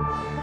Bye.